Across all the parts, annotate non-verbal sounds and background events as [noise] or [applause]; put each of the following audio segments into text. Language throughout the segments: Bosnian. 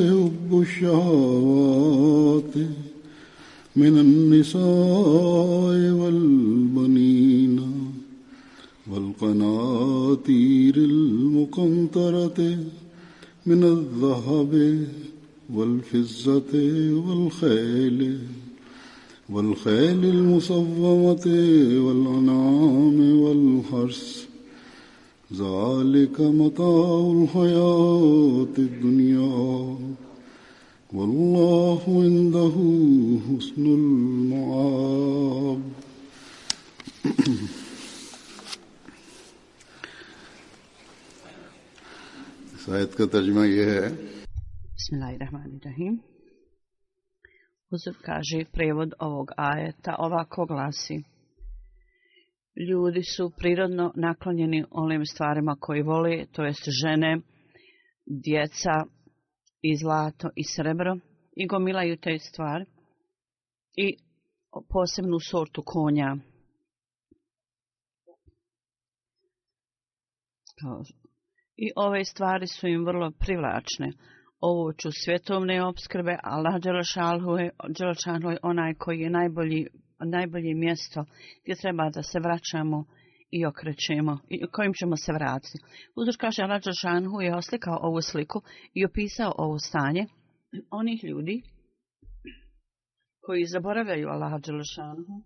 حب الشهوات من النساء والبنين والقناطير المقنطرة من الذهب والفزة والخيل والخيل المصومة والأنعام والحرث ذلك متاع الحياة الدنيا والله عنده حسن المعاب سعيد کا ترجمہ یہ ہے بسم الله الرحمن الرحيم Uzor kaže prevod ovog ajeta ovako glasi ljudi su prirodno naklonjeni onim stvarima koji vole, to jest žene, djeca i zlato i srebro i gomilaju te stvari i posebnu sortu konja. I ove stvari su im vrlo privlačne. Ovo ću svjetovne obskrbe, Allah Đelšanhu je onaj koji je najbolji najbolje mjesto gdje treba da se vraćamo i okrećemo, i kojim ćemo se vratiti. Uzor kaže, Rađa Žanhu je oslikao ovu sliku i opisao ovo stanje onih ljudi koji zaboravljaju Allaha Đelešanhu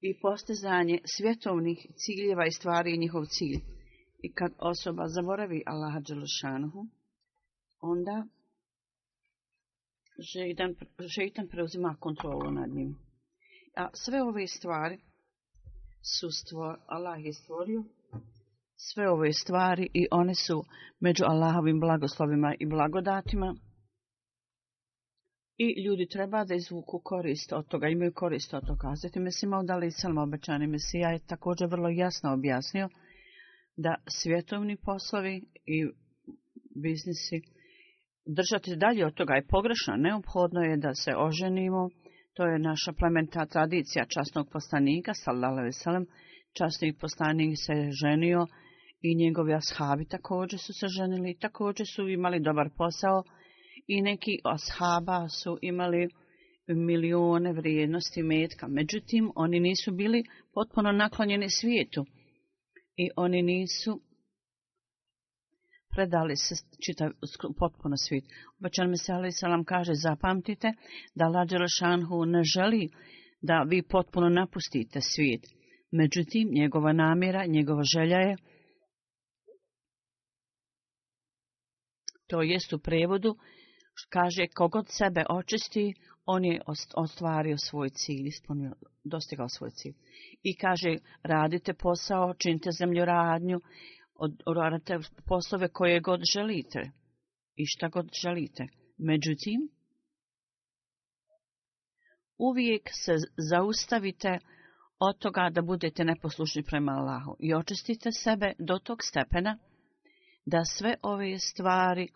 i postizanje svjetovnih ciljeva i stvari i njihov cilj. I kad osoba zaboravi Allaha onda žedan, žetan preuzima kontrolu nad njim. A sve ove stvari su stvor, Allah je stvorio sve ove stvari i one su među Allahovim blagoslovima i blagodatima. I ljudi treba da izvuku korist od toga, imaju korist od toga. Zatim simao udali Salma obećani Mesija je također vrlo jasno objasnio da svjetovni poslovi i biznisi držati dalje od toga je pogrešno. Neophodno je da se oženimo. To je naša plementa tradicija časnog postanika, sallallahu veselem. Časni postanik se ženio i njegovi ashabi također su se ženili. Također su imali dobar posao i neki ashaba su imali milione vrijednosti metka. Međutim, oni nisu bili potpuno naklonjeni svijetu i oni nisu predali se čitav potpuno svit. mi se ali salam kaže, zapamtite da lađer Šanhu ne želi da vi potpuno napustite svijet. Međutim, njegova namjera, njegova želja je, to jest u prevodu, kaže, kogod sebe očisti, on je ostvario svoj cilj, ispunio, dostigao svoj cilj. I kaže, radite posao, činite zemljoradnju, te poslove koje god želite i šta god želite. Međutim, uvijek se zaustavite od toga da budete neposlušni prema Allahu i očistite sebe do tog stepena da sve ove stvari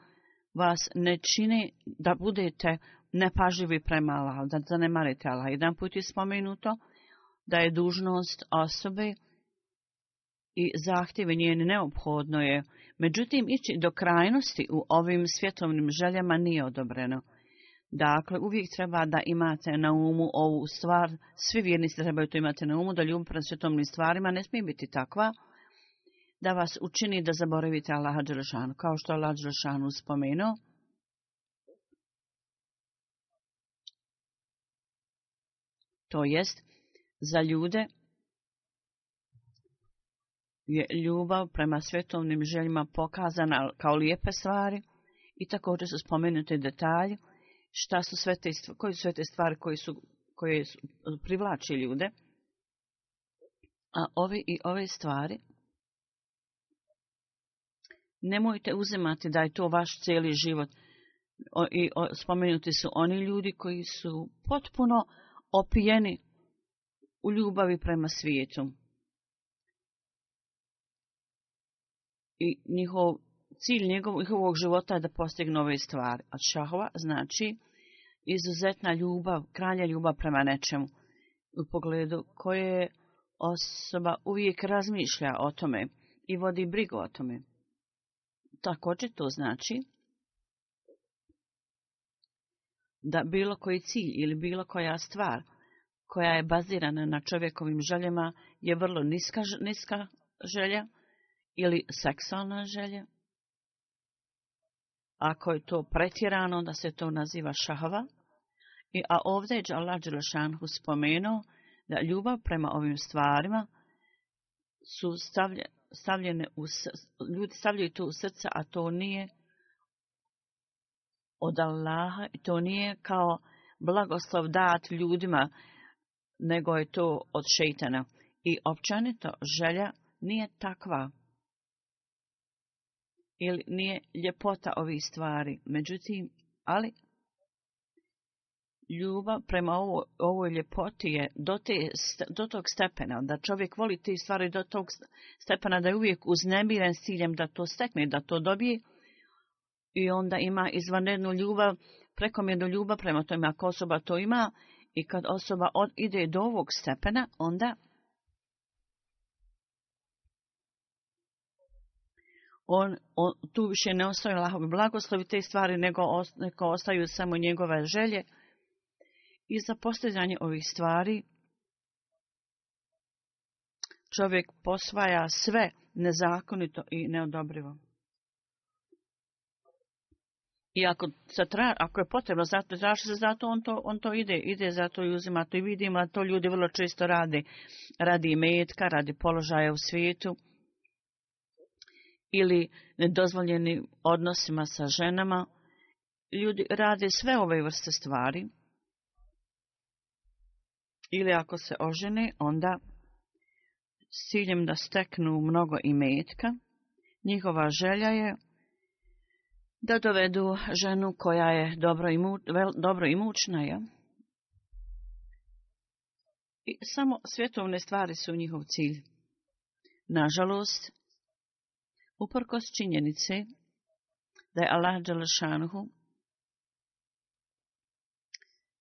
vas ne čini da budete nepaživi prema Allahu, da zanemarite Allah. Jedan put je spomenuto da je dužnost osobe i zahtjeve njeni neophodno je, međutim ići do krajnosti u ovim svjetovnim željama nije odobreno. Dakle, uvijek treba da imate na umu ovu stvar, svi vjernici trebaju to imati na umu, da ljubav pred svjetovnim stvarima ne smije biti takva, da vas učini da zaboravite Allaha Đerašanu, kao što je Allaha spomenuo. To jest, za ljude je ljubav prema svetovnim željima pokazana kao lijepe stvari i također su spomenuti detalji šta su sve te, koji su stvari koji su, koje su, ljude. A ovi i ove stvari nemojte uzimati da je to vaš cijeli život. I spomenuti su oni ljudi koji su potpuno opijeni u ljubavi prema svijetu. i njihov cilj njihovog života je da postignu ove stvari. A šahova znači izuzetna ljubav, kralja ljubav prema nečemu u pogledu koje osoba uvijek razmišlja o tome i vodi brigu o tome. Također to znači da bilo koji cilj ili bilo koja stvar koja je bazirana na čovjekovim željama je vrlo niska, niska želja, ili seksualna želja. Ako je to pretjerano, da se to naziva šahava. I, a ovdje je Allah Đelešanhu spomenuo da ljubav prema ovim stvarima su stavljene u ljudi stavljaju to u srce, a to nije od Allaha i to nije kao blagoslov dat ljudima, nego je to od šeitana. I općenito želja nije takva ili nije ljepota ovih stvari. Međutim, ali ljubav prema ovo, ovoj ljepoti je do, te, do tog stepena, da čovjek voli te stvari do tog stepena, da je uvijek uznemiren s ciljem da to stekne, da to dobije i onda ima izvanrednu ljubav, prekomjernu ljubav prema tome ako osoba to ima i kad osoba od, ide do ovog stepena, onda on, on, tu više ne ostaje blagoslovi te stvari, nego ostaju samo njegove želje. I za postizanje ovih stvari čovjek posvaja sve nezakonito i neodobrivo. I ako, se tra, ako je potrebno, zato, zašto se zato on to, on to ide, ide zato i uzima to i vidimo, a to ljudi vrlo često radi, radi imetka, radi položaja u svijetu ili nedozvoljenim odnosima sa ženama. Ljudi rade sve ove vrste stvari. Ili ako se ožene, onda s ciljem da steknu mnogo imetka, njihova želja je da dovedu ženu koja je dobro, imu, vel, dobro imućna je. I samo svjetovne stvari su njihov cilj. Nažalost, Uprkos činjenice da je Allah Đalešanhu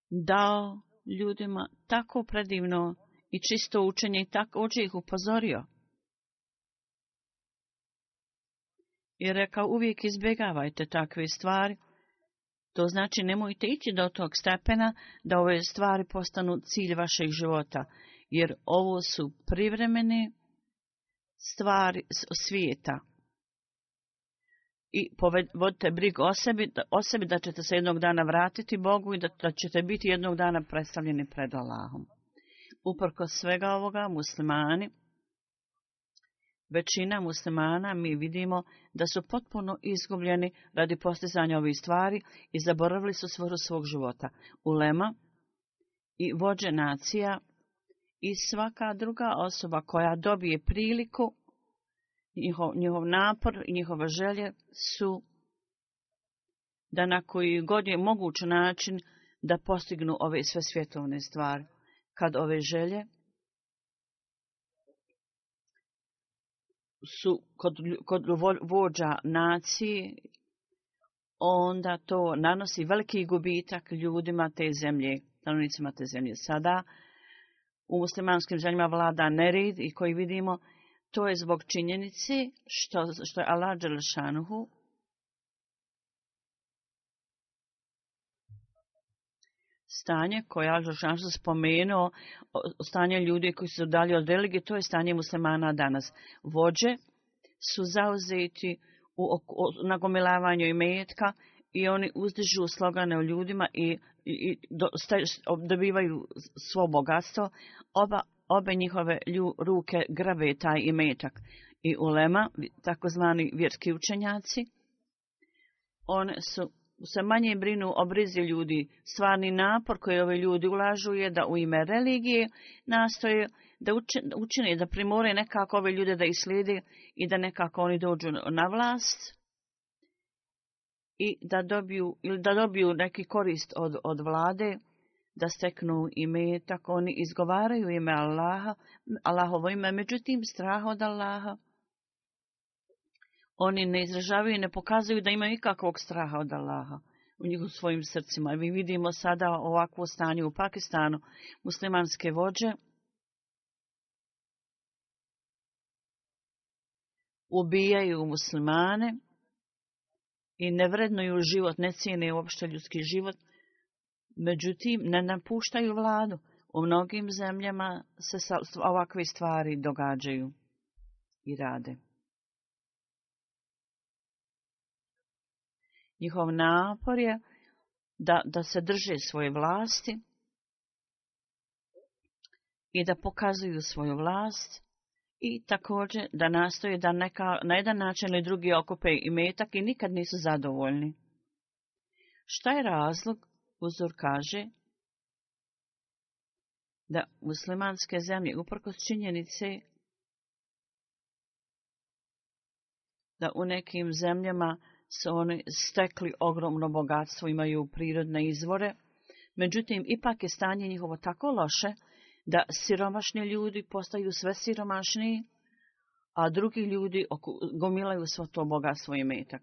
dao ljudima tako predivno i čisto učenje i također ih upozorio. I rekao uvijek izbjegavajte takve stvari, to znači nemojte ići do tog stepena da ove stvari postanu cilj vašeg života, jer ovo su privremene stvari svijeta i vodite brigu o sebi, da ćete se jednog dana vratiti Bogu i da, ćete biti jednog dana predstavljeni pred Allahom. Uprko svega ovoga, muslimani, većina muslimana mi vidimo da su potpuno izgubljeni radi postizanja ovih stvari i zaboravili su svrhu svog života. Ulema i vođe nacija i svaka druga osoba koja dobije priliku Njihov, napor i njihova želje su da na koji god je moguć način da postignu ove sve svjetovne stvari. Kad ove želje su kod, kod vođa nacije, onda to nanosi veliki gubitak ljudima te zemlje, stanovnicima te zemlje. Sada u muslimanskim zemljama vlada nered i koji vidimo to je zbog činjenici što, što je Allah Đelešanuhu stanje koje je Đelešanuhu spomenuo, stanje ljudi koji su dali od religije, to je stanje muslimana danas. Vođe su zauzeti u, nagomilavanju imetka i oni uzdižu slogane o ljudima i, i, dobivaju svo bogatstvo. Oba Obe njihove lju, ruke grabe taj imetak i ulema, takozvani vjerski učenjaci. On su se manje brinu o brizi ljudi. Stvarni napor koji ove ljudi ulažu je da u ime religije nastoje da učine, da primore nekako ove ljude da ih slijede i da nekako oni dođu na vlast i da dobiju, da dobiju neki korist od, od vlade da steknu imetak, oni izgovaraju ime Allaha, Allahovo ime, međutim strah od Allaha. Oni ne izražavaju i ne pokazuju da imaju ikakvog straha od Allaha u njih svojim srcima. Mi vidimo sada ovakvo stanje u Pakistanu. Muslimanske vođe ubijaju muslimane i nevrednuju život, ne cijene uopšte ljudski život – Međutim, ne napuštaju vladu. U mnogim zemljama se ovakve stvari događaju i rade. Njihov napor je da, da se drže svoje vlasti i da pokazuju svoju vlast i također da nastoje da neka, na jedan način ili drugi okupe i metak i nikad nisu zadovoljni. Šta je razlog uzor kaže da muslimanske zemlje, uprkos činjenice da u nekim zemljama su oni stekli ogromno bogatstvo, imaju prirodne izvore, međutim, ipak je stanje njihovo tako loše, da siromašni ljudi postaju sve siromašniji, a drugi ljudi gomilaju svo to bogatstvo i metak.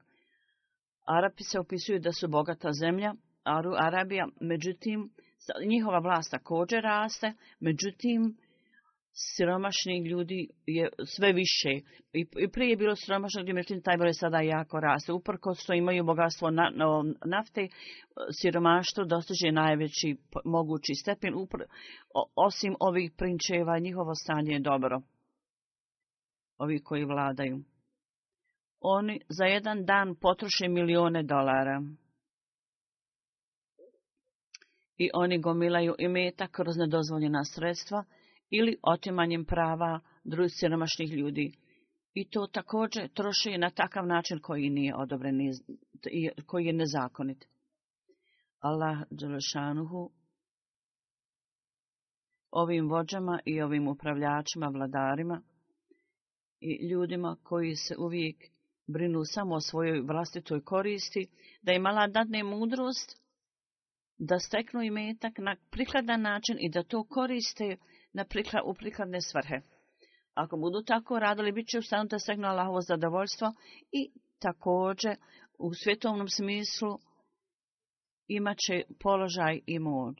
Arapi se opisuju da su bogata zemlja, Arabija, međutim, njihova vlast također raste, međutim, siromašni ljudi je sve više. I prije je bilo siromašnog međutim, taj broj sada jako raste. Uprko što imaju bogatstvo nafte, siromaštvo dostiže najveći mogući stepen. Osim ovih prinčeva, njihovo stanje je dobro. Ovi koji vladaju. Oni za jedan dan potroše milijone dolara i oni gomilaju imeta kroz nedozvoljena sredstva ili otimanjem prava drugih siromašnih ljudi. I to također troši na takav način koji nije odobren koji je nezakonit. Allah Đelešanuhu ovim vođama i ovim upravljačima, vladarima i ljudima koji se uvijek brinu samo o svojoj vlastitoj koristi, da imala dadne mudrost da steknu imetak na prikladan način i da to koriste na u prikladne svrhe. Ako budu tako radili, bit će u stanu da steknu zadovoljstvo i također u svjetovnom smislu imat će položaj i moć.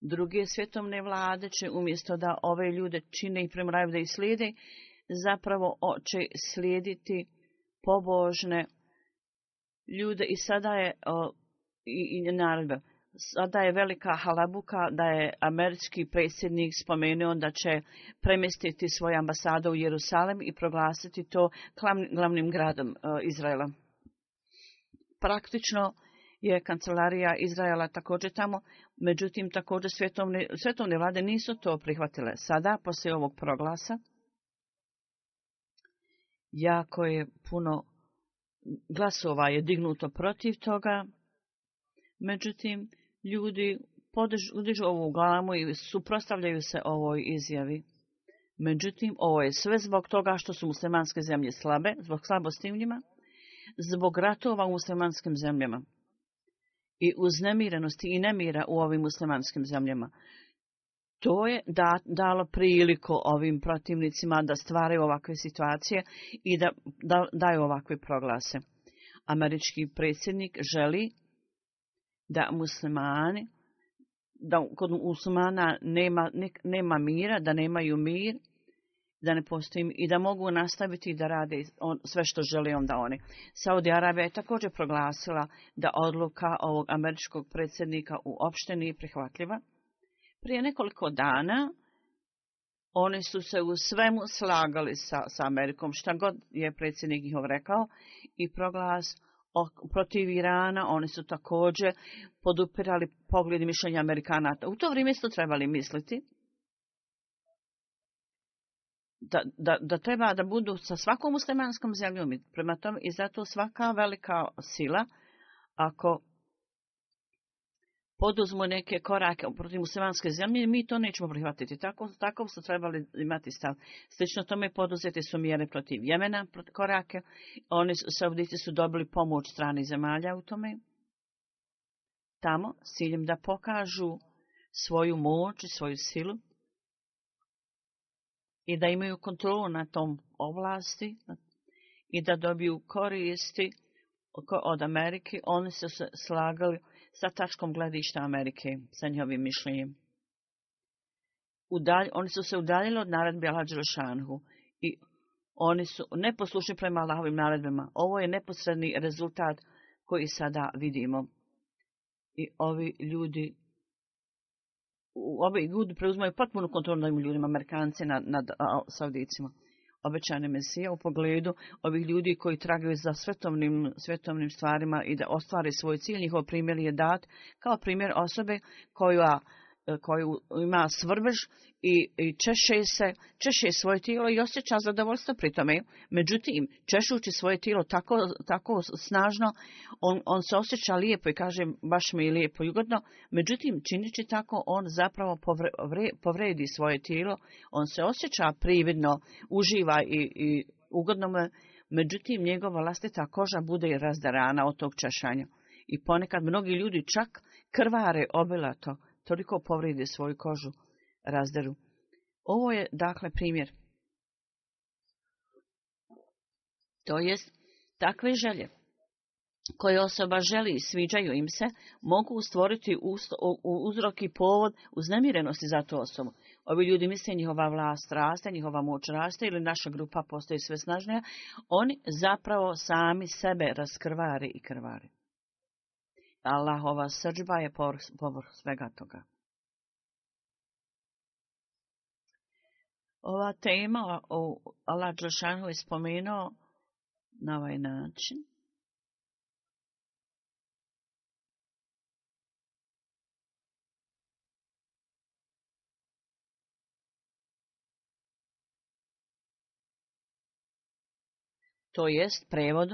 Druge svjetovne vlade će umjesto da ove ljude čine i premraju da ih slijede, zapravo će slijediti pobožne ljude i sada je i, i Sada je velika halabuka da je američki predsjednik spomenuo da će premjestiti svoju ambasadu u Jerusalem i proglasiti to glavnim gradom e, Izraela. Praktično je kancelarija Izraela također tamo, međutim također svjetovne vlade nisu to prihvatile. Sada, poslije ovog proglasa, jako je puno glasova je dignuto protiv toga, Međutim, ljudi podižu ovu glavu i suprostavljaju se ovoj izjavi. Međutim, ovo je sve zbog toga što su muslimanske zemlje slabe, zbog slabosti u njima, zbog ratova u muslimanskim zemljama i uznemirenosti i nemira u ovim muslimanskim zemljama. To je dalo priliku ovim protivnicima da stvaraju ovakve situacije i da, da daju ovakve proglase. Američki predsjednik želi da muslimani, da kod muslimana nema, nema mira, da nemaju mir, da ne postoji i da mogu nastaviti da rade sve što žele onda oni. Saudi Arabija je također proglasila da odluka ovog američkog predsjednika uopšte nije prihvatljiva. Prije nekoliko dana oni su se u svemu slagali sa, Amerikom, šta god je predsjednik njihov rekao i proglas protiv Irana, oni su također podupirali pogled mišljenja Amerikanata. U to vrijeme su trebali misliti da, da, da treba da budu sa svakom muslimanskom zemljom. Prema tome i zato svaka velika sila, ako poduzmu neke korake protiv muslimanske zemlje, mi to nećemo prihvatiti. Tako, tako su trebali imati stav. Slično tome poduzete su mjere protiv Jemena, protiv korake. Oni, su dobili pomoć strani zemalja u tome. Tamo, s ciljem da pokažu svoju moć i svoju silu i da imaju kontrolu na tom ovlasti i da dobiju koristi od Amerike, oni su se slagali sa tačkom gledišta Amerike, sa njihovim mišljenjem. oni su se udaljili od naredbe al i oni su neposlušni prema Allahovim naredbama. Ovo je neposredni rezultat koji sada vidimo. I ovi ljudi ovi ljudi preuzmaju potpunu kontrolu nad ljudima, Amerikanci nad, nad Saudicima obećane mesije u pogledu ovih ljudi koji tragaju za svetovnim, svetovnim stvarima i da ostvari svoj cilj. Njihov primjer je dat kao primjer osobe koja E, koji ima svrbež i, češe, se, češe svoje tijelo i osjeća zadovoljstvo pri tome. Međutim, češući svoje tijelo tako, tako snažno, on, on se osjeća lijepo i kaže baš mi je lijepo i ugodno. Međutim, činići tako, on zapravo povredi svoje tijelo, on se osjeća prividno, uživa i, i ugodno Međutim, njegova vlastita koža bude razdarana od tog češanja. I ponekad mnogi ljudi čak krvare obilato toliko povrijede svoju kožu razderu. Ovo je dakle primjer. To jest, takve želje koje osoba želi i sviđaju im se, mogu stvoriti uzrok i povod uznemirenosti za tu osobu. Ovi ljudi misle njihova vlast raste, njihova moć raste ili naša grupa postoji sve snažnija. Oni zapravo sami sebe raskrvari i krvari. Allahova srđba je povrh svega toga. Ova tema o Allah Đelšanu je spomenuo na ovaj način. To jest prevod,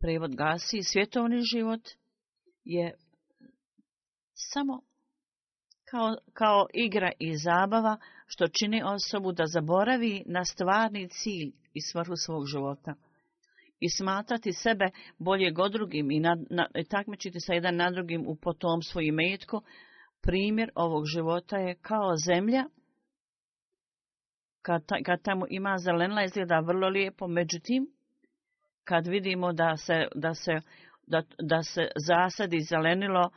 prevod gasi svjetovni život, je samo kao, kao igra i zabava, što čini osobu da zaboravi na stvarni cilj i svrhu svog života. I smatrati sebe bolje od drugim i, nad, na, takmičiti sa jedan na drugim u potom i metko, primjer ovog života je kao zemlja, kad, ta, kad tamo ima zelenla izgleda vrlo lijepo, međutim, kad vidimo da se, da se da, da se zasadi zelenilo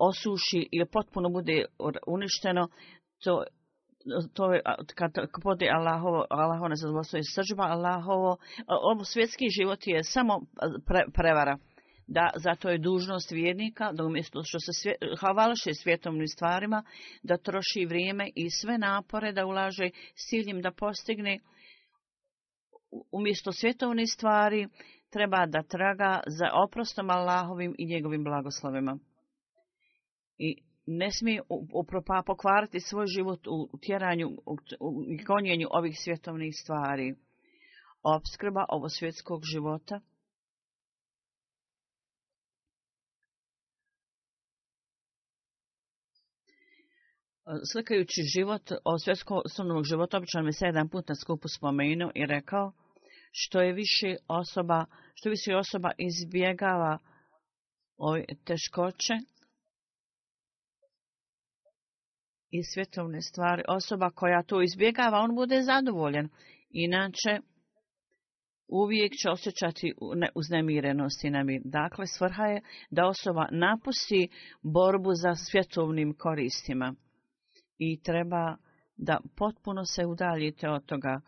osuši ili potpuno bude uništeno, to, to je kad podi Allahovo, Allahovo ne Allahovo, ovo svjetski život je samo prevara. Da, zato je dužnost vjernika, da umjesto što se svje, havalaše svjetovnim stvarima, da troši vrijeme i sve napore da ulaže s ciljem da postigne umjesto svjetovnih stvari, treba da traga za oprostom Allahovim i njegovim blagoslovima. I ne smije upropa pokvariti svoj život u tjeranju i gonjenju ovih svjetovnih stvari. Opskrba ovo svjetskog života Slikajući život o svjetskog osnovnog života, običan mi se jedan put na skupu spomenuo i rekao što je više osoba, što više osoba izbjegava ove teškoće i svjetovne stvari. Osoba koja to izbjegava, on bude zadovoljen. Inače, uvijek će osjećati uznemirenost i namir. Dakle, svrha je da osoba napusti borbu za svjetovnim koristima i treba da potpuno se udaljite od toga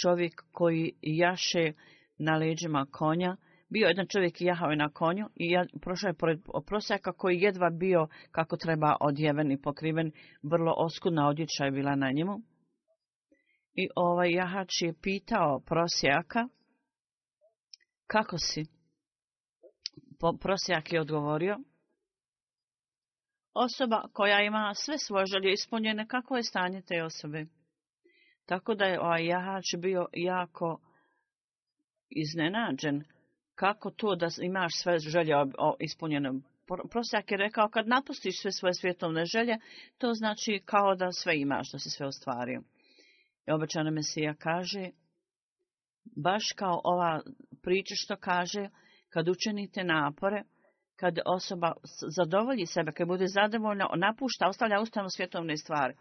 čovjek koji jaše na leđima konja. Bio jedan čovjek i jahao je na konju i prošao je pored prosjaka koji jedva bio kako treba odjeven i pokriven. Vrlo oskudna odjeća je bila na njemu. I ovaj jahač je pitao prosjaka, kako si? prosjak je odgovorio, osoba koja ima sve svoje želje ispunjene, kako je stanje te osobe? Tako da je ovaj jahač bio jako iznenađen. Kako to da imaš sve želje ispunjene? Prosjak je rekao, kad napustiš sve svoje svjetovne želje, to znači kao da sve imaš, da si sve ostvario. I obećana Mesija kaže, baš kao ova priča što kaže, kad učinite napore, kad osoba zadovolji sebe, kad bude zadovoljna, napušta, ostavlja ustavno svjetovne stvari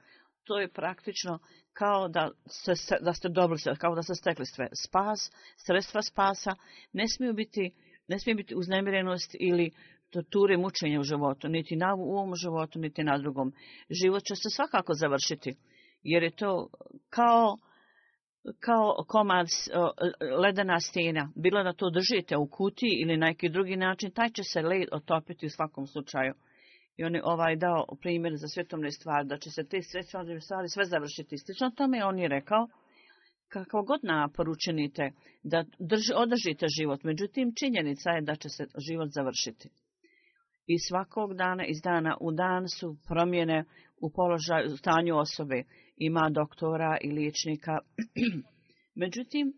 to je praktično kao da, se, da ste dobili, kao da ste stekli sve. Spas, sredstva spasa, ne smiju biti, ne smije biti uznemirenost ili torture mučenja u životu, niti na u ovom životu, niti na drugom. Život će se svakako završiti, jer je to kao, kao komad ledena stijena. Bilo da to držite u kutiji ili na neki drugi način, taj će se led otopiti u svakom slučaju. I on je ovaj dao primjer za svjetovne stvari, da će se te svjetovne stvari sve završiti. Slično tome on je rekao, kako god napor da drži, održite život. Međutim, činjenica je da će se život završiti. I svakog dana, iz dana u dan su promjene u položaju, u stanju osobe. Ima doktora i liječnika. [clears throat] Međutim,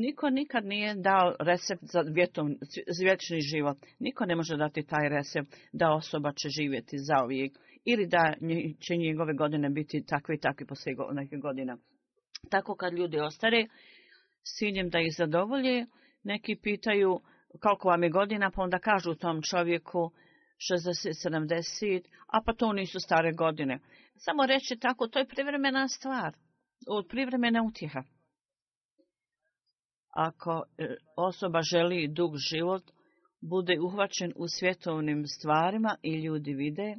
Niko nikad nije dao recept za vječni život. Niko ne može dati taj recept da osoba će živjeti zauvijek ili da će njegove godine biti takve i takve poslije neke godine. Tako kad ljudi ostare, sinjem da ih zadovolje, neki pitaju koliko vam je godina, pa onda kažu tom čovjeku 60-70, a pa to nisu stare godine. Samo reći tako, to je privremena stvar, privremena utjeha. Ako e, osoba želi dug život, bude uhvaćen u svjetovnim stvarima i ljudi vide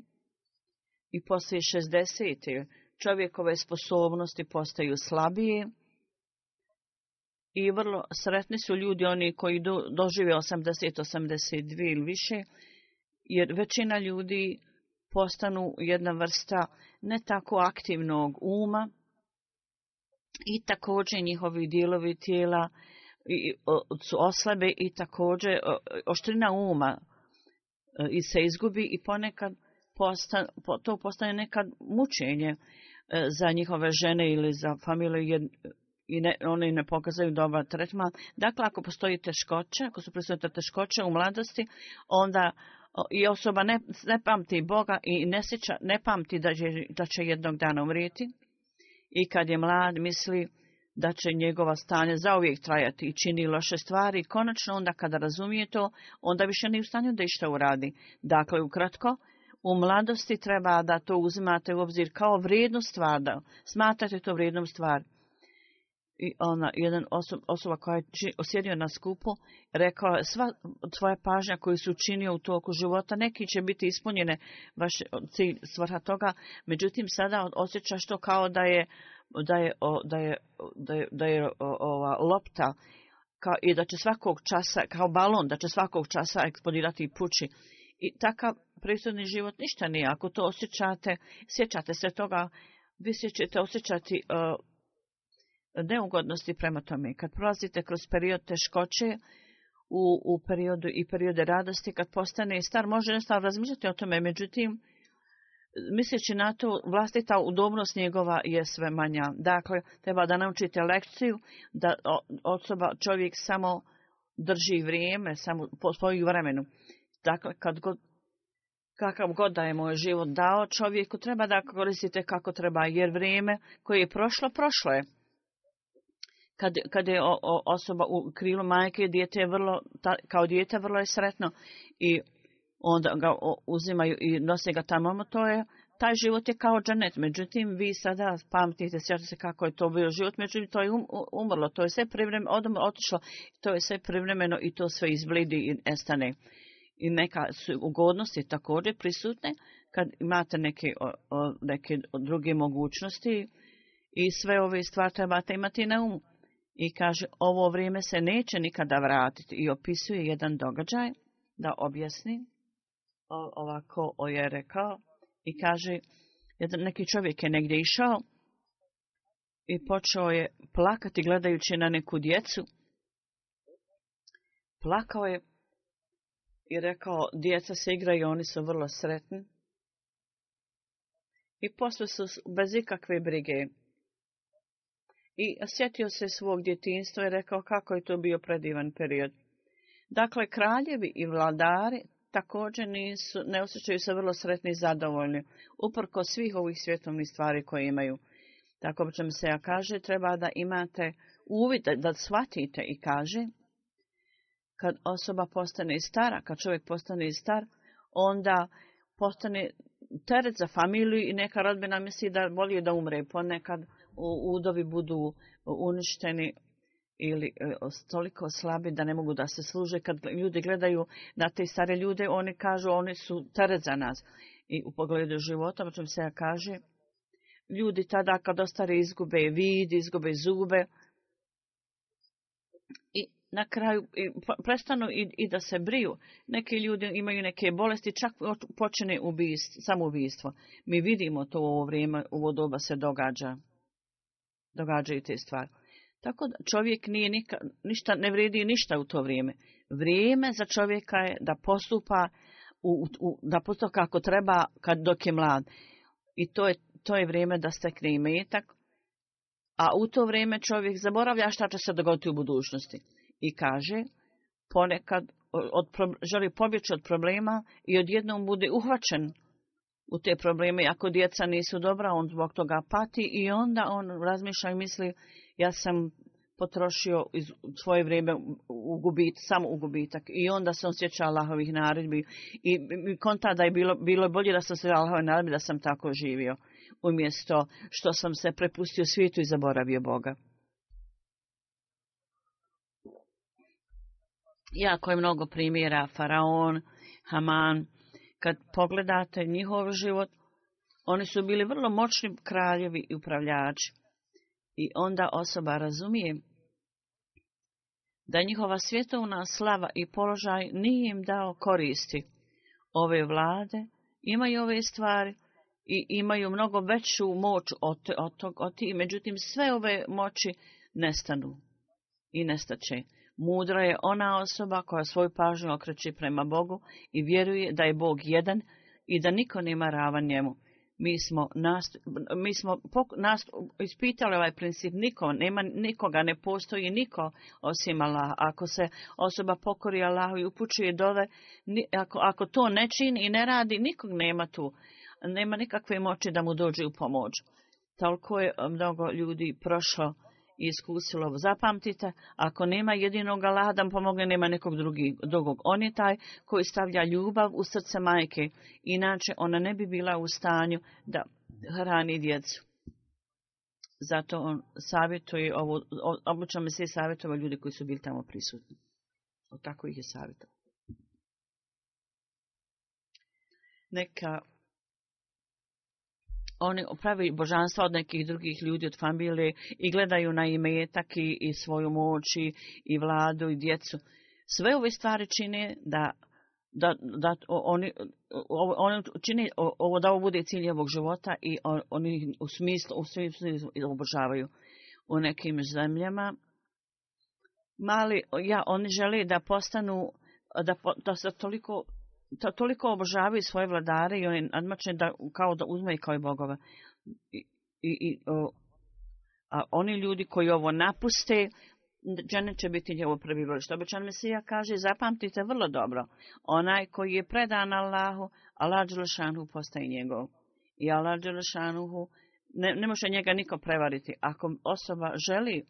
i poslije 60. čovjekove sposobnosti postaju slabije i vrlo sretni su ljudi oni koji dožive 80, 82 ili više, jer većina ljudi postanu jedna vrsta ne tako aktivnog uma i također njihovi dijelovi tijela su oslabe i također oštrina uma e, i se izgubi i ponekad to postane nekad mučenje e, za njihove žene ili za familiju i ne, oni ne pokazaju dobar tretman. Dakle, ako postoji teškoće, ako su prisutne teškoće u mladosti, onda i osoba ne, ne pamti Boga i ne, sjeća, ne pamti da će, da će jednog dana umrijeti. I kad je mlad, misli da će njegova stanje zauvijek trajati i čini loše stvari, konačno onda kada razumije to, onda više ne u stanju da išta uradi. Dakle, ukratko, u mladosti treba da to uzimate u obzir kao vrijednu stvar, da smatrate to vrijednom stvar. I ona, jedan osoba koja je osjedio na skupu, rekao je, sva tvoja pažnja koju su učinio u toku života, neki će biti ispunjene, vaš cilj svrha toga, međutim sada osjećaš to kao da je da je, da da je, ova lopta kao, i da će svakog časa, kao balon, da će svakog časa eksplodirati i pući. I takav prisutni život ništa nije. Ako to osjećate, sjećate se toga, vi se ćete osjećati e, neugodnosti prema tome. Kad prolazite kroz period teškoće, u, u periodu i periode radosti, kad postane star, može jednostavno razmišljati o tome, međutim, misleći na to, vlastita udobnost njegova je sve manja. Dakle, treba da naučite lekciju da osoba, čovjek samo drži vrijeme, samo po svoju vremenu. Dakle, kad god, kakav god da je moj život dao čovjeku, treba da koristite kako treba, jer vrijeme koje je prošlo, prošlo je. Kad, kad je osoba u krilu majke, dijete je vrlo, kao dijete vrlo je sretno i onda ga uzimaju i nose ga tamo, ono, to je, taj život je kao džanet, međutim vi sada pamtite, sjećate se kako je to bio život, međutim to je um, umrlo, to je sve privremeno, odmah otišlo, to je sve privremeno i to sve izblidi i estane. I neka su ugodnosti također prisutne, kad imate neke, neke druge mogućnosti i sve ove stvari trebate imati na umu. I kaže, ovo vrijeme se neće nikada vratiti i opisuje jedan događaj da objasni ovako je rekao i kaže, jedan neki čovjek je negdje išao i počeo je plakati gledajući na neku djecu. Plakao je i rekao, djeca se igraju, oni su vrlo sretni. I posle su bez ikakve brige. I sjetio se svog djetinstva i rekao kako je to bio predivan period. Dakle, kraljevi i vladari također nisu, ne osjećaju se vrlo sretni i zadovoljni, uprko svih ovih svjetovnih stvari koje imaju. Tako čem se ja kaže, treba da imate uvid, da shvatite i kaže, kad osoba postane stara, kad čovjek postane star, onda postane teret za familiju i neka rodbina misli da bolje da umre. Ponekad udovi budu uništeni ili e, toliko slabi da ne mogu da se služe. Kad ljudi gledaju na te stare ljude, oni kažu oni su teret za nas. I u pogledu života, o čemu se ja kaže, ljudi tada kad ostare izgube vid, izgube zube i na kraju prestanu i, da se briju. Neki ljudi imaju neke bolesti, čak počine ubijstvo, samoubistvo. Mi vidimo to u ovo vrijeme, u ovo doba se događa. Događaju te stvari. Tako da čovjek nije nika, ništa, ne vrijedi ništa u to vrijeme. Vrijeme za čovjeka je da postupa, u, da postupa kako treba kad dok je mlad. I to je, to je vrijeme da stekne imetak, a u to vrijeme čovjek zaboravlja šta će se dogoditi u budućnosti. I kaže, ponekad želi pobjeći od problema i odjednom bude uhvaćen u te probleme. Ako djeca nisu dobra, on zbog toga pati i onda on razmišlja i misli, ja sam potrošio iz svoje vrijeme u gubit, samo u gubitak. I onda sam osjećao Allahovih naredbi. I konta da je bilo, bilo bolje da sam se Allahove naredbi, da sam tako živio. Umjesto što sam se prepustio svijetu i zaboravio Boga. Jako je mnogo primjera. Faraon, Haman. Kad pogledate njihov život, oni su bili vrlo moćni kraljevi i upravljači i onda osoba razumije da njihova svjetovna slava i položaj nije im dao koristi. Ove vlade imaju ove stvari i imaju mnogo veću moć od, tog, od tih, međutim sve ove moći nestanu i nestaće. Mudra je ona osoba koja svoju pažnju okreći prema Bogu i vjeruje da je Bog jedan i da niko nema ravan njemu. Mi smo, nast, mi smo pok, ispitali ovaj princip niko, nema nikoga, ne postoji niko osim Allah. Ako se osoba pokori Allahu i upućuje dove, ako, ako to ne čini i ne radi, nikog nema tu. Nema nikakve moći da mu dođe u pomoć. Toliko je mnogo ljudi prošlo iskusilo, zapamtite, ako nema jedinog Allaha da pomogne, nema nekog drugog. On je taj koji stavlja ljubav u srce majke, inače ona ne bi bila u stanju da hrani djecu. Zato on savjetuje ovo, obično mi se je ljudi koji su bili tamo prisutni. O tako ih je savjetovao. Neka oni pravi božanstva od nekih drugih ljudi, od familije i gledaju na ime i, i svoju moć i, vladu i djecu. Sve ove stvari čine da da, da oni, oni ovo da ovo bude cilj ovog života i oni u smislu, u smislu obožavaju u nekim zemljama. Mali, ja, oni žele da postanu, da, da se toliko to, toliko obožavaju svoje vladare i oni nadmačne da, kao da uzme i kao i bogova. I, i, a oni ljudi koji ovo napuste, žene će biti njevo što Obećan Mesija kaže, zapamtite vrlo dobro, onaj koji je predan Allahu, Allah Đelešanuhu postaje njegov. I Allah Đelešanuhu, ne, ne može njega niko prevariti. Ako osoba želi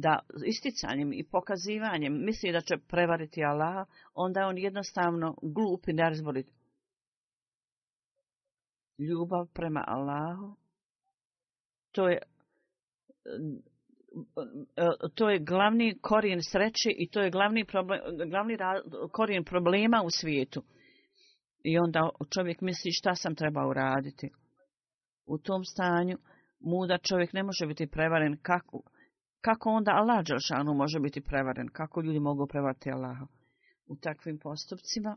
da isticanjem i pokazivanjem misli da će prevariti Allaha, onda je on jednostavno glup i nerazborit. Ljubav prema Allahu, to je, to je glavni korijen sreće i to je glavni, problem, glavni korijen problema u svijetu. I onda čovjek misli šta sam trebao uraditi. U tom stanju muda čovjek ne može biti prevaren kako, kako onda Allah Đelšanu može biti prevaren? Kako ljudi mogu prevati Allaha u takvim postupcima?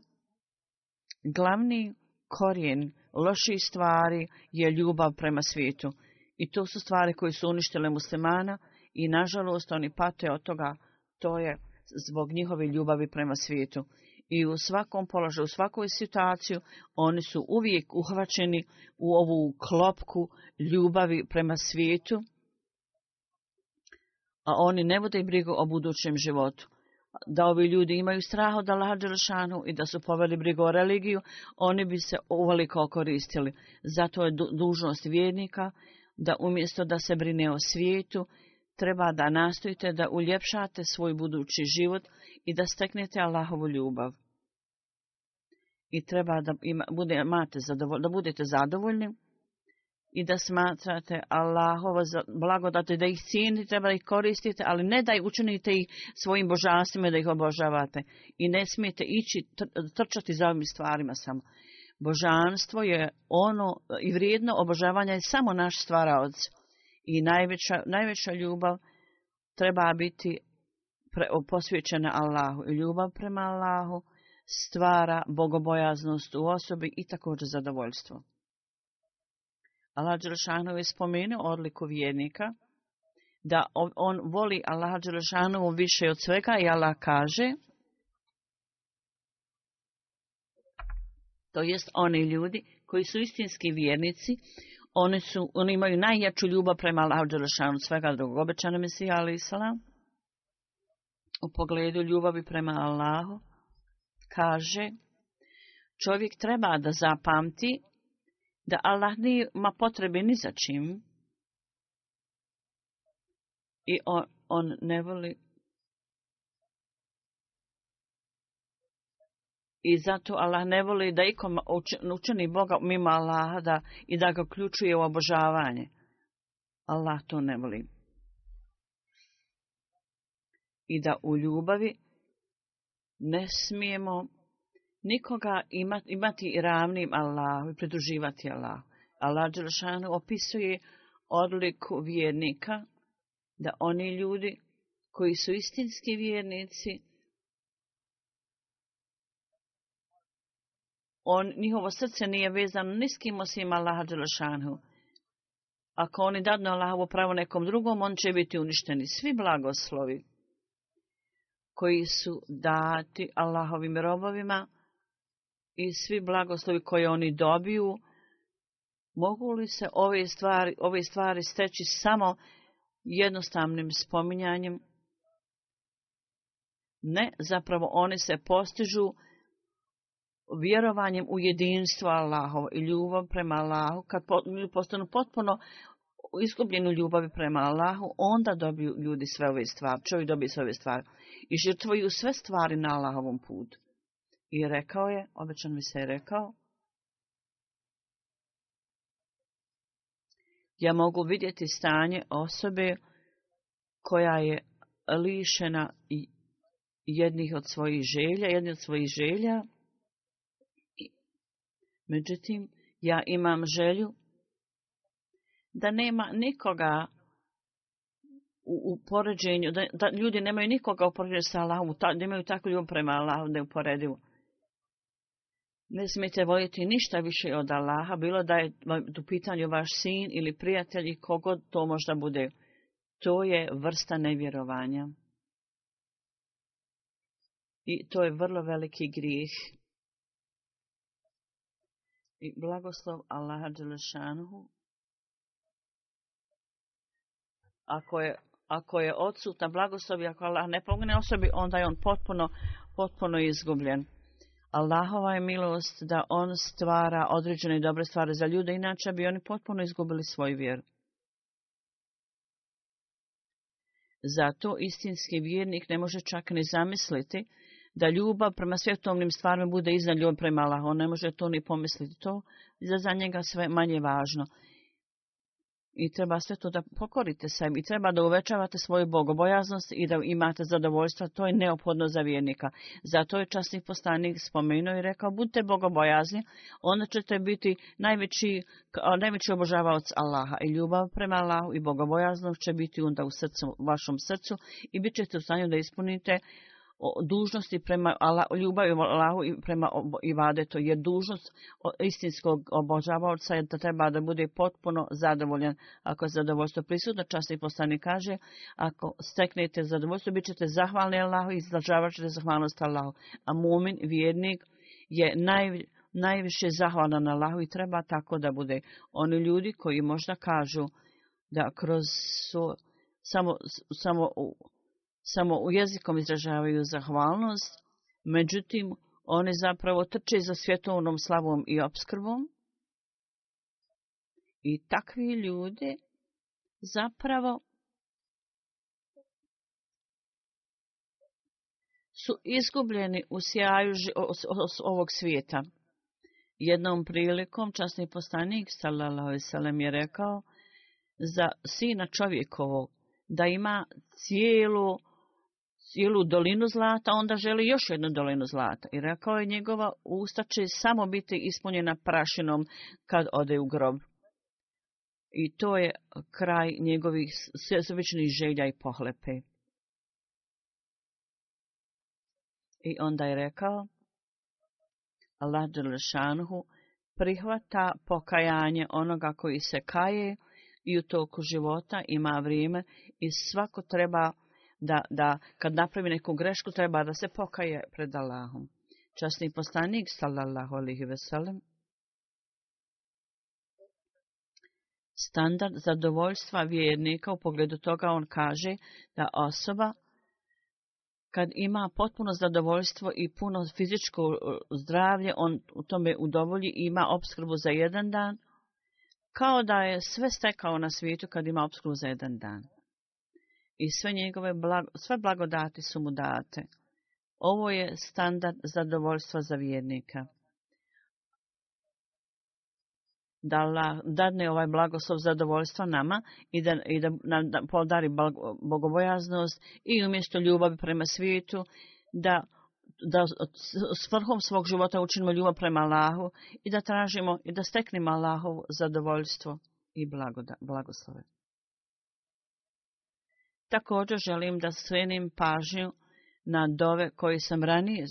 Glavni korijen loših stvari je ljubav prema svijetu. I to su stvari koje su uništile muslimana i nažalost oni pate od toga. To je zbog njihove ljubavi prema svijetu. I u svakom položaju, u svakoj situaciju, oni su uvijek uhvaćeni u ovu klopku ljubavi prema svijetu a oni ne vode brigu o budućem životu. Da ovi ljudi imaju strah da Allaha i da su poveli brigu o religiju, oni bi se uveliko koristili. Zato je dužnost vjernika da umjesto da se brine o svijetu, treba da nastojite da uljepšate svoj budući život i da steknete Allahovu ljubav. I treba da, bude, da budete zadovoljni i da smatrate Allahovo blagodate, da ih cijenite, da ih koristite, ali ne da učinite ih svojim božanstvima da ih obožavate. I ne smijete ići trčati za ovim stvarima samo. Božanstvo je ono i vrijedno obožavanje je samo naš stvaraoc. I najveća, najveća ljubav treba biti pre, posvećena Allahu. I ljubav prema Allahu stvara bogobojaznost u osobi i također zadovoljstvo. Allah Đelšanu je spomenuo odliku vjernika, da on voli Allah Đelšanu više od svega i Allah kaže, to jest oni ljudi koji su istinski vjernici, oni, su, oni imaju najjaču ljubav prema Allahu Đelešanu svega drugog. Obećano Mesija Ali u pogledu ljubavi prema Allahu kaže čovjek treba da zapamti da Allah nima potrebe ni za čim i on, ne voli i zato Allah ne voli da ikom učini Boga mimo Allaha da, i da ga uključuje u obožavanje. Allah to ne voli. I da u ljubavi ne smijemo nikoga imati, imati ravnim Allahu i pridruživati Allahu. Allah Đelšanu opisuje odliku vjernika, da oni ljudi koji su istinski vjernici, on, njihovo srce nije vezano ni s kim osim Allaha Ako oni dadno Allahovo pravo nekom drugom, on će biti uništeni. Svi blagoslovi koji su dati Allahovim robovima, i svi blagoslovi koje oni dobiju, mogu li se ove stvari, ove stvari steći samo jednostavnim spominjanjem? Ne, zapravo oni se postižu vjerovanjem u jedinstvo Allahova i ljubav prema Allahu. Kad postanu potpuno iskupljenu ljubavi prema Allahu, onda dobiju ljudi sve ove stvari, čovjek dobije sve ove stvari i žrtvuju sve stvari na Allahovom putu. I rekao je, obećan mi se je rekao, ja mogu vidjeti stanje osobe koja je lišena jednih od svojih želja, jednih od svojih želja. Međutim, ja imam želju da nema nikoga u, u poređenju, da, ljudi nemaju nikoga u poređenju sa Allahom, da imaju takvu ljubav prema Allahom da je uporedivo. Ne smijete voljeti ništa više od Allaha, bilo da je u pitanju vaš sin ili prijatelj i kogod to možda bude. To je vrsta nevjerovanja. I to je vrlo veliki grijeh. I blagoslov Allaha Ako je, ako je odsutna blagoslov i ako Allah ne pomogne osobi, onda je on potpuno, potpuno izgubljen. Allahova je milost da on stvara određene dobre stvari za ljude, inače bi oni potpuno izgubili svoju vjeru. Zato istinski vjernik ne može čak ni zamisliti da ljubav prema svjetovnim stvarima bude iznad ljubav prema On ne može to ni pomisliti. To je za njega sve manje važno. I treba sve to da pokorite se i treba da uvećavate svoju bogobojaznost i da imate zadovoljstva, to je neophodno za vjernika. Zato je časni postanik spomenuo i rekao, budite bogobojazni, onda ćete biti najveći, najveći obožavaoc Allaha i ljubav prema Allahu i bogobojaznost će biti onda u srcu, vašom srcu i bit ćete u stanju da ispunite dužnosti prema Allah, ljubavi Allahu i prema to je dužnost istinskog obožavaoca je da treba da bude potpuno zadovoljan. Ako je zadovoljstvo prisutno, časni poslanik kaže, ako steknete zadovoljstvo, bit ćete zahvalni Allahu i izražavat ćete zahvalnost Allahu. A mumin, vjernik, je naj, najviše zahvalan na Allahu i treba tako da bude. Oni ljudi koji možda kažu da kroz su, samo, samo samo u jezikom izražavaju zahvalnost, međutim, oni zapravo trče za svjetovnom slavom i opskrbom. I takvi ljudi zapravo su izgubljeni u sjaju ovog svijeta. Jednom prilikom časni postanik sallallahu Salem je rekao za sina čovjekovog da ima cijelu cijelu dolinu zlata, onda želi još jednu dolinu zlata. I rekao je, njegova usta će samo biti ispunjena prašinom kad ode u grob. I to je kraj njegovih svjesovičnih želja i pohlepe. I onda je rekao, Allah Đelešanhu prihvata pokajanje onoga koji se kaje i u toku života ima vrijeme i svako treba da, da kad napravi neku grešku treba da se pokaje pred Allahom. Časni postanik, sallallahu alihi veselem, standard zadovoljstva vjernika u pogledu toga on kaže da osoba kad ima potpuno zadovoljstvo i puno fizičko uh, zdravlje, on u tome udovolji i ima opskrbu za jedan dan, kao da je sve stekao na svijetu kad ima opskrbu za jedan dan i sve njegove sve blagodati su mu date. Ovo je standard zadovoljstva za vjernika. Da ne dadne ovaj blagoslov zadovoljstva nama i da, i da nam da podari bogobojaznost i umjesto ljubavi prema svijetu, da da s vrhom svog života učinimo ljubav prema Allahu i da tražimo i da steknemo Allahovu zadovoljstvo i blagoda, blagoslove. Također želim da svenim pažnju na dove koji sam ranije e,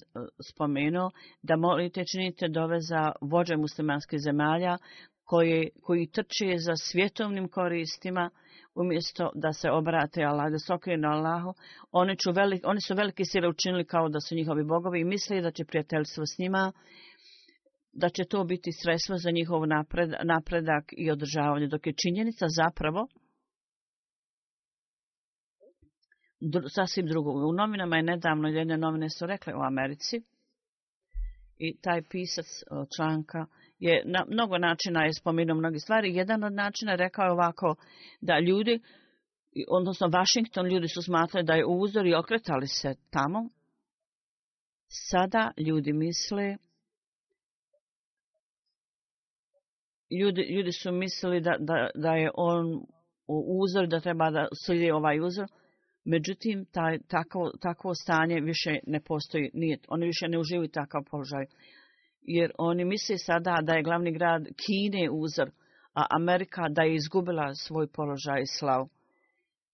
spomenuo, da molite činite dove za vođe muslimanskih zemalja koji, koji trče za svjetovnim koristima, umjesto da se obrate Allah, da se na Allahu, oni, oni su veliki sile učinili kao da su njihovi bogovi i misle da će prijateljstvo s njima, da će to biti sredstvo za njihov napredak i održavanje, dok je činjenica zapravo sasvim drugo. U novinama je nedavno, jedne novine su rekle u Americi, i taj pisac članka je na mnogo načina je spominuo mnogi stvari. Jedan od načina rekao je ovako da ljudi, odnosno Washington, ljudi su smatrali da je uzor i okretali se tamo. Sada ljudi misle, ljudi, ljudi su mislili da, da, da je on uzor, da treba da slidi ovaj uzor. Međutim, taj, tako, takvo stanje više ne postoji, nije, oni više ne uživaju takav položaj. Jer oni misle sada da je glavni grad Kine uzor, a Amerika da je izgubila svoj položaj i slav.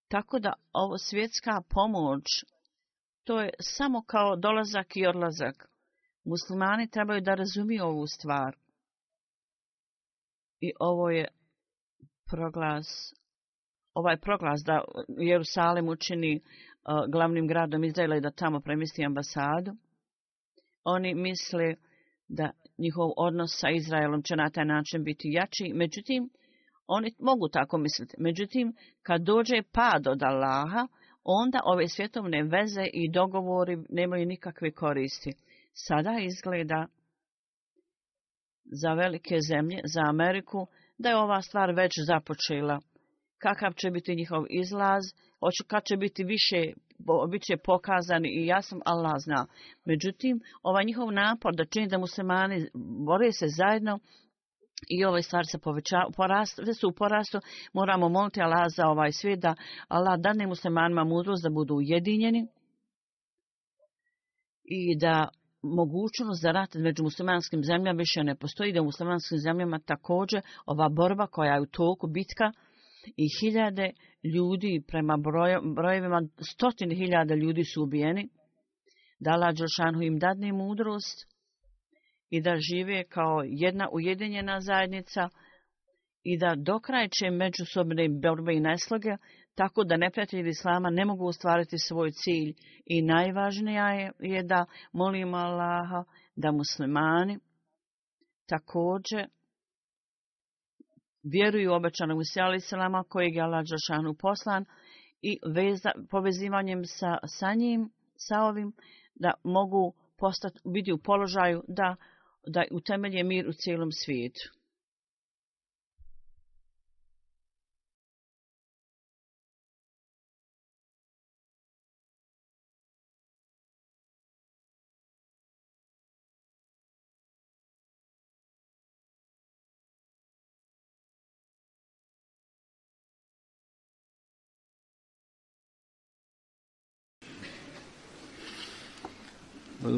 Tako da ovo svjetska pomoć, to je samo kao dolazak i odlazak. Muslimani trebaju da razumiju ovu stvar. I ovo je proglas ovaj proglas da Jerusalim učini uh, glavnim gradom Izraela i da tamo premjesti ambasadu, oni misle da njihov odnos sa Izraelom će na taj način biti jači. Međutim, oni mogu tako misliti. Međutim, kad dođe pad od Allaha, onda ove svjetovne veze i dogovori nemaju nikakve koristi. Sada izgleda za velike zemlje, za Ameriku, da je ova stvar već započela kakav će biti njihov izlaz, kad će biti više, bit će pokazan i ja sam Allah znao. Međutim, ovaj njihov napor da čini da muslimani bore se zajedno, i ovaj stvari se poveća. su u porastu, moramo moliti Allah za ovaj svijet, da Allah dane muslimanima mudrost da budu ujedinjeni i da mogućnost za rat među muslimanskim zemljama više ne postoji, da u muslimanskim zemljama također ova borba koja je u toku bitka, i hiljade ljudi, prema brojevima stotine hiljada ljudi su ubijeni, dala Đoršanu im dadne mudrost i da žive kao jedna ujedinjena zajednica i da dokrajče međusobne borbe i nesloge, tako da neprijatelji Islama ne mogu ostvariti svoj cilj. I najvažnija je, je da molimo Allaha da muslimani također vjeruju obećanog Mesija Selama kojeg je Allah Đašanu poslan i veza, povezivanjem sa, sa njim, sa ovim, da mogu postati, biti u položaju da, da utemelje mir u cijelom svijetu.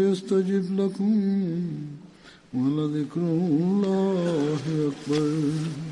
یستجب لکم ولذکر الله أکبر